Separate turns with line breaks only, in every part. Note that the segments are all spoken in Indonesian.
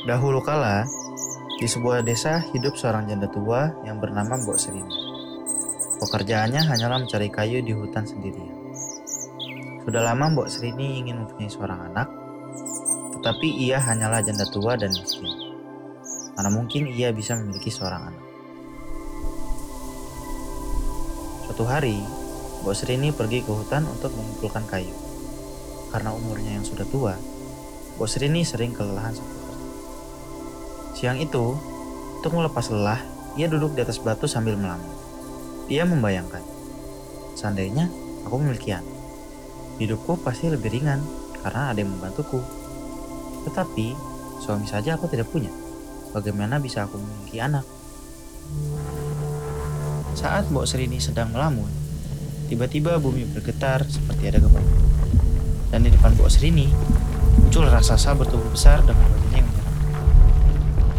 Dahulu kala, di sebuah desa hidup seorang janda tua yang bernama Mbok Serini. Pekerjaannya hanyalah mencari kayu di hutan sendirian. Sudah lama Mbok Serini ingin mempunyai seorang anak, tetapi ia hanyalah janda tua dan miskin. Mana mungkin ia bisa memiliki seorang anak. Suatu hari, Mbok Serini pergi ke hutan untuk mengumpulkan kayu. Karena umurnya yang sudah tua, Mbok Serini sering kelelahan. Siang itu, untuk melepas lelah, ia duduk di atas batu sambil melamun. Ia membayangkan, seandainya aku memiliki anak, hidupku pasti lebih ringan karena ada yang membantuku. Tetapi, suami saja aku tidak punya. Bagaimana bisa aku memiliki anak? Saat Mbok Serini sedang melamun, tiba-tiba bumi bergetar seperti ada gempa. Dan di depan Mbok Serini, muncul raksasa bertubuh besar dengan wajahnya yang menyerang.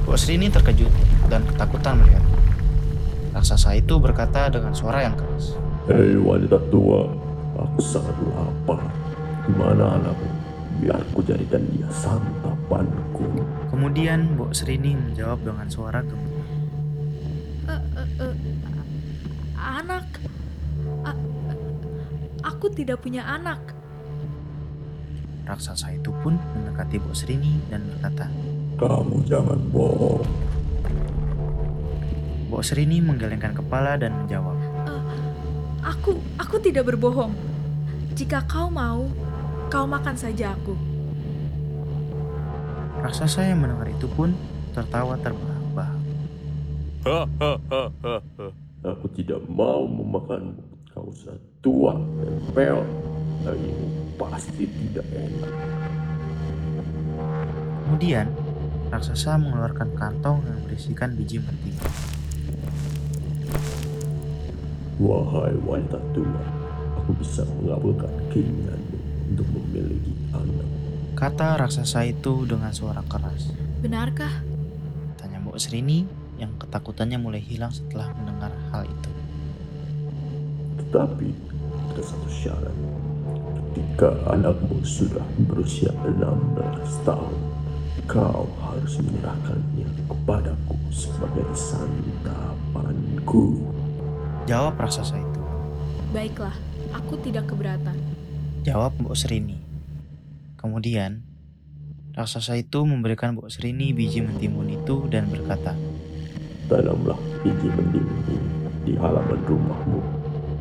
Mbok Serini terkejut dan ketakutan melihat. Raksasa itu berkata dengan suara yang keras.
Hei wanita tua, aku sangat lapar. Di mana anakku? Biar ku jadikan dia santapanku.
Kemudian Mbok Serini menjawab dengan suara gemetar.
Eh, eh, eh, anak, A- aku tidak punya anak.
Raksasa itu pun mendekati Mbok Serini dan berkata,
Kamu jangan bohong.
Mbok Serini menggelengkan kepala dan menjawab,
Aku, aku tidak berbohong. Jika kau mau, kau makan saja aku.
Raksasa yang mendengar itu pun tertawa terbahak-bahak.
Aku tidak mau memakanmu. Kau sudah tua dan pel. Dagingmu pasti tidak enak.
Kemudian, raksasa mengeluarkan kantong yang berisikan biji mentega.
Wahai wanita tua, aku bisa mengabulkan keinginanmu untuk memiliki anak.
Kata raksasa itu dengan suara keras.
Benarkah?
Tanya Mbok Serini yang ketakutannya mulai hilang setelah mendengar hal itu.
Tetapi ada satu syarat. Ketika anakmu sudah berusia 16 tahun, kau harus menyerahkannya kepadaku sebagai santapanku.
Jawab raksasa itu.
Baiklah, aku tidak keberatan.
Jawab Mbok Serini. Kemudian, raksasa itu memberikan Mbok Serini biji mentimun itu dan berkata,
Tanamlah biji mentimun di halaman rumahmu.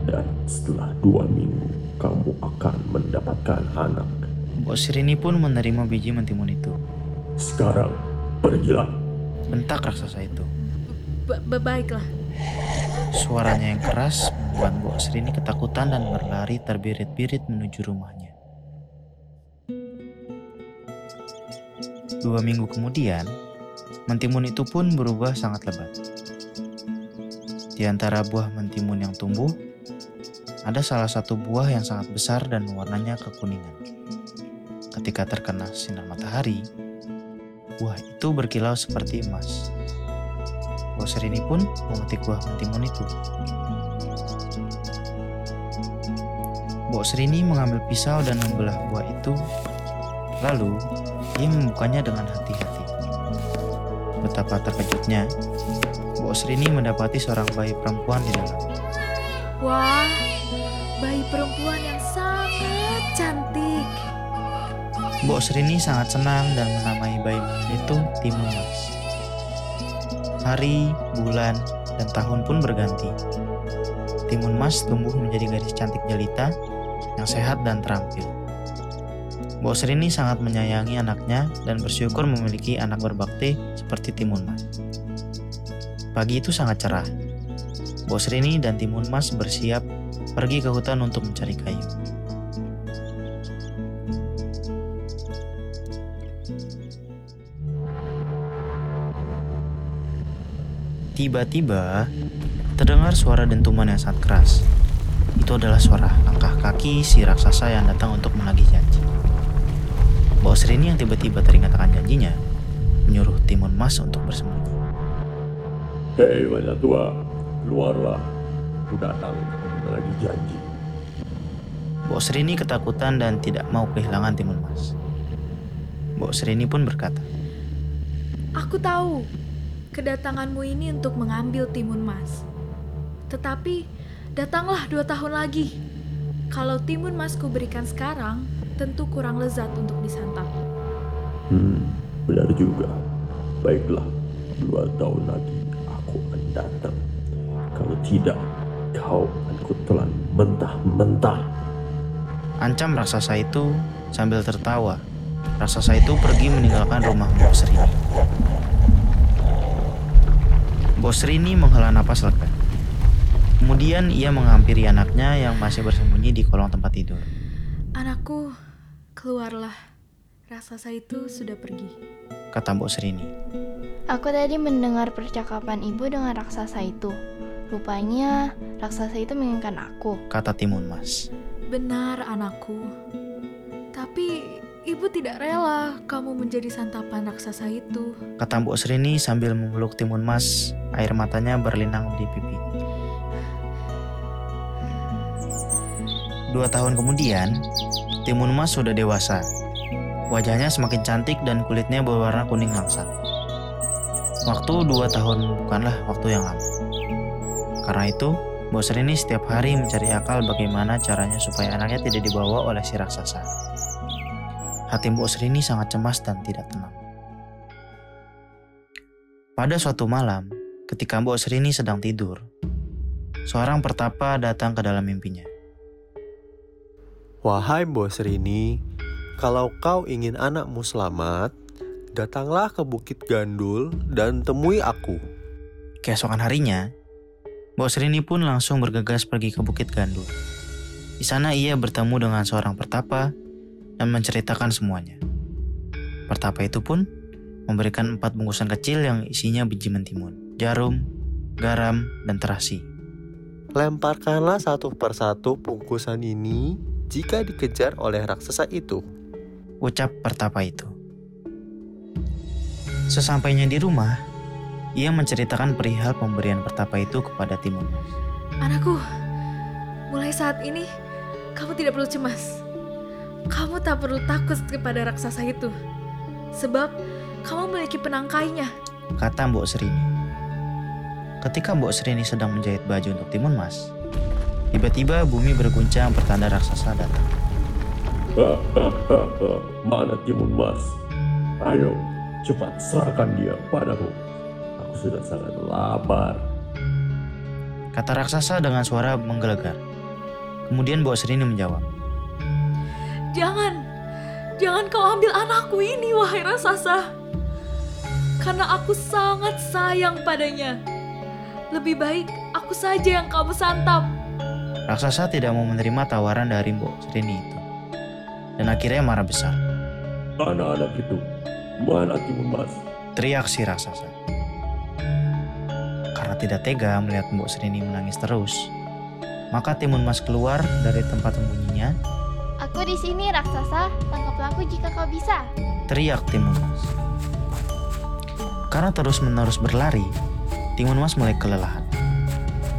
Dan setelah dua minggu, kamu akan mendapatkan anak.
Mbok Serini pun menerima biji mentimun itu.
Sekarang, pergilah.
Bentak raksasa itu.
Ba- ba- baiklah,
Suaranya yang keras membuat Mbok Serini ketakutan dan berlari terbirit-birit menuju rumahnya. Dua minggu kemudian, mentimun itu pun berubah sangat lebat. Di antara buah mentimun yang tumbuh, ada salah satu buah yang sangat besar dan warnanya kekuningan. Ketika terkena sinar matahari, buah itu berkilau seperti emas. Mbok Serini pun memetik buah mentimun itu. Mbok Serini mengambil pisau dan membelah buah itu. Lalu, ia membukanya dengan hati-hati. Betapa terkejutnya, Mbok Serini mendapati seorang bayi perempuan di dalam.
wah, bayi perempuan yang sangat cantik.
Mbok Serini sangat senang dan menamai bayi itu Timun Mas. Hari, bulan, dan tahun pun berganti. Timun Mas tumbuh menjadi gadis cantik jelita yang sehat dan terampil. Mbok Serini sangat menyayangi anaknya dan bersyukur memiliki anak berbakti seperti Timun Mas. Pagi itu sangat cerah. Mbok Serini dan Timun Mas bersiap pergi ke hutan untuk mencari kayu. Tiba-tiba, terdengar suara dentuman yang sangat keras. Itu adalah suara langkah kaki si raksasa yang datang untuk menagih janji. Mbok Serini yang tiba-tiba teringat akan janjinya, menyuruh Timun Mas untuk bersembunyi.
Hei wanita tua, keluarlah. Aku datang lagi janji.
Mbok Serini ketakutan dan tidak mau kehilangan Timun Mas. Mbok Srini pun berkata,
Aku tahu kedatanganmu ini untuk mengambil timun mas. Tetapi datanglah dua tahun lagi. Kalau timun mas ku berikan sekarang, tentu kurang lezat untuk disantap.
Hmm, benar juga. Baiklah, dua tahun lagi aku akan datang. Kalau tidak, kau akan kutelan mentah-mentah.
Ancam raksasa itu sambil tertawa. Raksasa itu pergi meninggalkan rumah Mbok Srini. Mbok Srini menghela napas lega. Kemudian ia menghampiri anaknya yang masih bersembunyi di kolong tempat tidur.
Anakku, keluarlah. Raksasa itu sudah pergi.
Kata Mbok Srini.
Aku tadi mendengar percakapan ibu dengan raksasa itu. Rupanya raksasa itu menginginkan aku.
Kata Timun Mas.
Benar, anakku. Tapi ibu tidak rela kamu menjadi santapan raksasa itu.
Kata Mbok Srini sambil memeluk Timun Mas. Air matanya berlinang di pipi. Dua tahun kemudian, Timun Mas sudah dewasa. Wajahnya semakin cantik dan kulitnya berwarna kuning langsat. Waktu dua tahun bukanlah waktu yang lama. Karena itu, Mbok Srini setiap hari mencari akal bagaimana caranya supaya anaknya tidak dibawa oleh si raksasa. Hati Mbok Srini sangat cemas dan tidak tenang. Pada suatu malam, ketika Mbok Srini sedang tidur, seorang pertapa datang ke dalam mimpinya.
Wahai Bos Rini, kalau kau ingin anakmu selamat, datanglah ke Bukit Gandul dan temui aku.
Keesokan harinya, Mbok Srini pun langsung bergegas pergi ke Bukit Gandul. Di sana ia bertemu dengan seorang pertapa dan menceritakan semuanya. Pertapa itu pun memberikan empat bungkusan kecil yang isinya biji mentimun, jarum, garam, dan terasi.
Lemparkanlah satu persatu bungkusan ini jika dikejar oleh raksasa itu.
Ucap pertapa itu. Sesampainya di rumah, ia menceritakan perihal pemberian pertapa itu kepada Timun Mas.
Anakku, mulai saat ini kamu tidak perlu cemas. Kamu tak perlu takut kepada raksasa itu. Sebab kamu memiliki penangkainya.
Kata Mbok Serini. Ketika Mbok Serini sedang menjahit baju untuk Timun Mas, tiba-tiba bumi berguncang pertanda raksasa datang.
Mana Timun Mas? Ayo, cepat serahkan dia padaku. Aku sudah sangat lapar.
Kata raksasa dengan suara menggelegar. Kemudian Mbok Serini menjawab.
Jangan, jangan kau ambil anakku ini, wahai raksasa. Karena aku sangat sayang padanya. Lebih baik aku saja yang kamu santap.
Raksasa tidak mau menerima tawaran dari Mbok Serini itu. Dan akhirnya marah besar.
Anak-anak itu, mana Timun Mas?
Teriak si raksasa. Karena tidak tega melihat Mbok Serini menangis terus, maka Timun Mas keluar dari tempat sembunyinya,
Aku di sini raksasa, tangkaplah aku jika kau bisa.
teriak Timun Mas. Karena terus-menerus berlari, Timun Mas mulai kelelahan.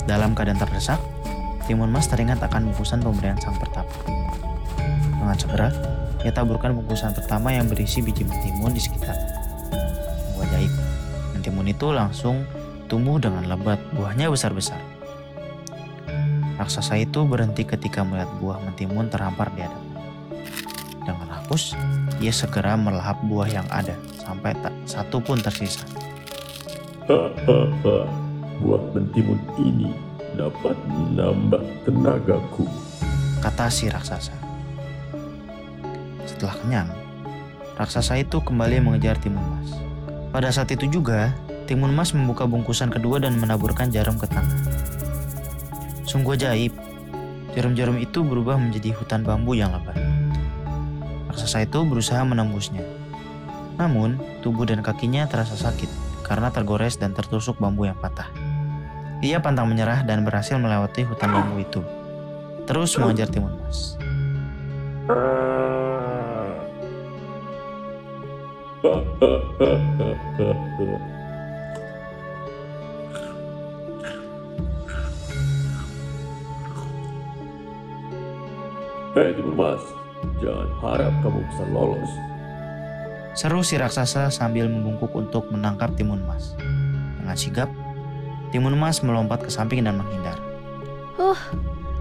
Dalam keadaan terdesak, Timun Mas teringat akan bungkusan pemberian sang pertapa. Dengan segera, ia taburkan bungkusan pertama yang berisi biji mentimun di sekitar. Buah jaib. Mentimun itu langsung tumbuh dengan lebat, buahnya besar-besar. Raksasa itu berhenti ketika melihat buah mentimun terhampar di hadapan. Dengan rakus, ia segera melahap buah yang ada sampai tak satu pun tersisa.
Buat mentimun ini dapat menambah tenagaku.
Kata si raksasa. Setelah kenyang, raksasa itu kembali mengejar Timun Mas. Pada saat itu juga, Timun Mas membuka bungkusan kedua dan menaburkan jarum ke tanah. Sungguh ajaib, jarum-jarum itu berubah menjadi hutan bambu yang lebat. Raksasa itu berusaha menembusnya. Namun, tubuh dan kakinya terasa sakit karena tergores dan tertusuk bambu yang patah. Ia pantang menyerah dan berhasil melewati hutan bambu itu. Terus mengejar Timun Mas.
Hei Timun Mas, jangan harap kamu bisa lolos.
Seru si raksasa sambil membungkuk untuk menangkap timun mas. Dengan sigap, timun mas melompat ke samping dan menghindar.
Huh,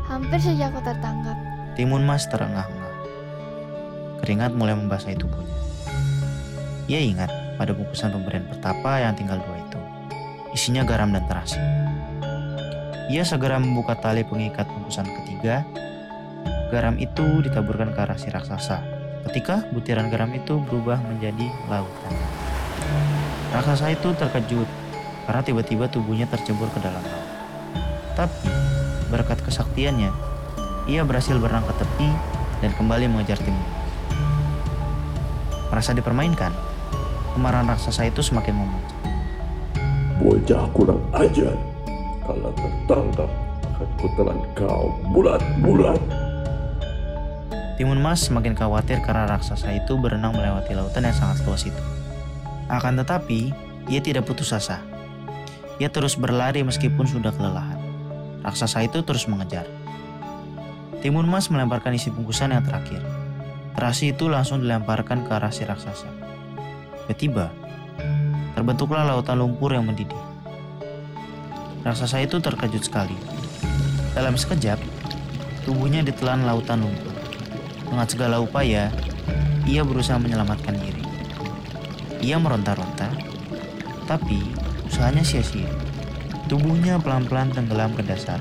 hampir saja aku tertangkap.
Timun mas terengah-engah. Keringat mulai membasahi tubuhnya. Ia ingat pada bungkusan pemberian pertapa yang tinggal dua itu. Isinya garam dan terasi. Ia segera membuka tali pengikat bungkusan ketiga. Garam itu ditaburkan ke arah si raksasa. Ketika butiran garam itu berubah menjadi lautan. Raksasa itu terkejut karena tiba-tiba tubuhnya tercebur ke dalam laut. Tapi berkat kesaktiannya, ia berhasil berenang ke tepi dan kembali mengejar timun. Merasa dipermainkan, kemarahan raksasa itu semakin memuncak.
Bocah kurang ajar. Kalau tertangkap, akan kutelan kau bulat-bulat.
Timun Mas semakin khawatir karena raksasa itu berenang melewati lautan yang sangat luas itu. Akan tetapi, ia tidak putus asa. Ia terus berlari meskipun sudah kelelahan. Raksasa itu terus mengejar. Timun Mas melemparkan isi bungkusan yang terakhir. Terasi itu langsung dilemparkan ke arah si raksasa. Tiba-tiba, terbentuklah lautan lumpur yang mendidih. Raksasa itu terkejut sekali. Dalam sekejap, tubuhnya ditelan lautan lumpur. Dengan segala upaya, ia berusaha menyelamatkan diri. Ia meronta-ronta, tapi usahanya sia-sia. Tubuhnya pelan-pelan tenggelam ke dasar.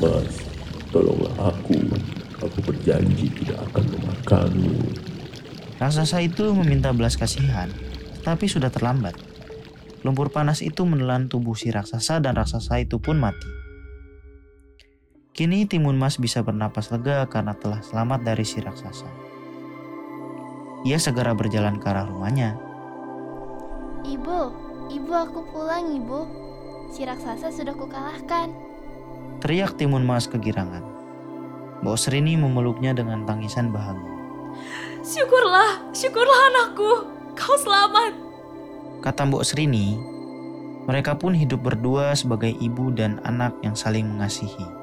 Mas, tolonglah aku. Aku berjanji tidak akan memakanmu.
Raksasa itu meminta belas kasihan, tetapi sudah terlambat. Lumpur panas itu menelan tubuh si raksasa dan raksasa itu pun mati. Kini Timun Mas bisa bernapas lega karena telah selamat dari si raksasa. Ia segera berjalan ke arah rumahnya.
Ibu, ibu aku pulang ibu. Si raksasa sudah kukalahkan.
Teriak Timun Mas kegirangan. Mbok Serini memeluknya dengan tangisan bahagia.
Syukurlah, syukurlah anakku. Kau selamat.
Kata Mbok Serini, mereka pun hidup berdua sebagai ibu dan anak yang saling mengasihi.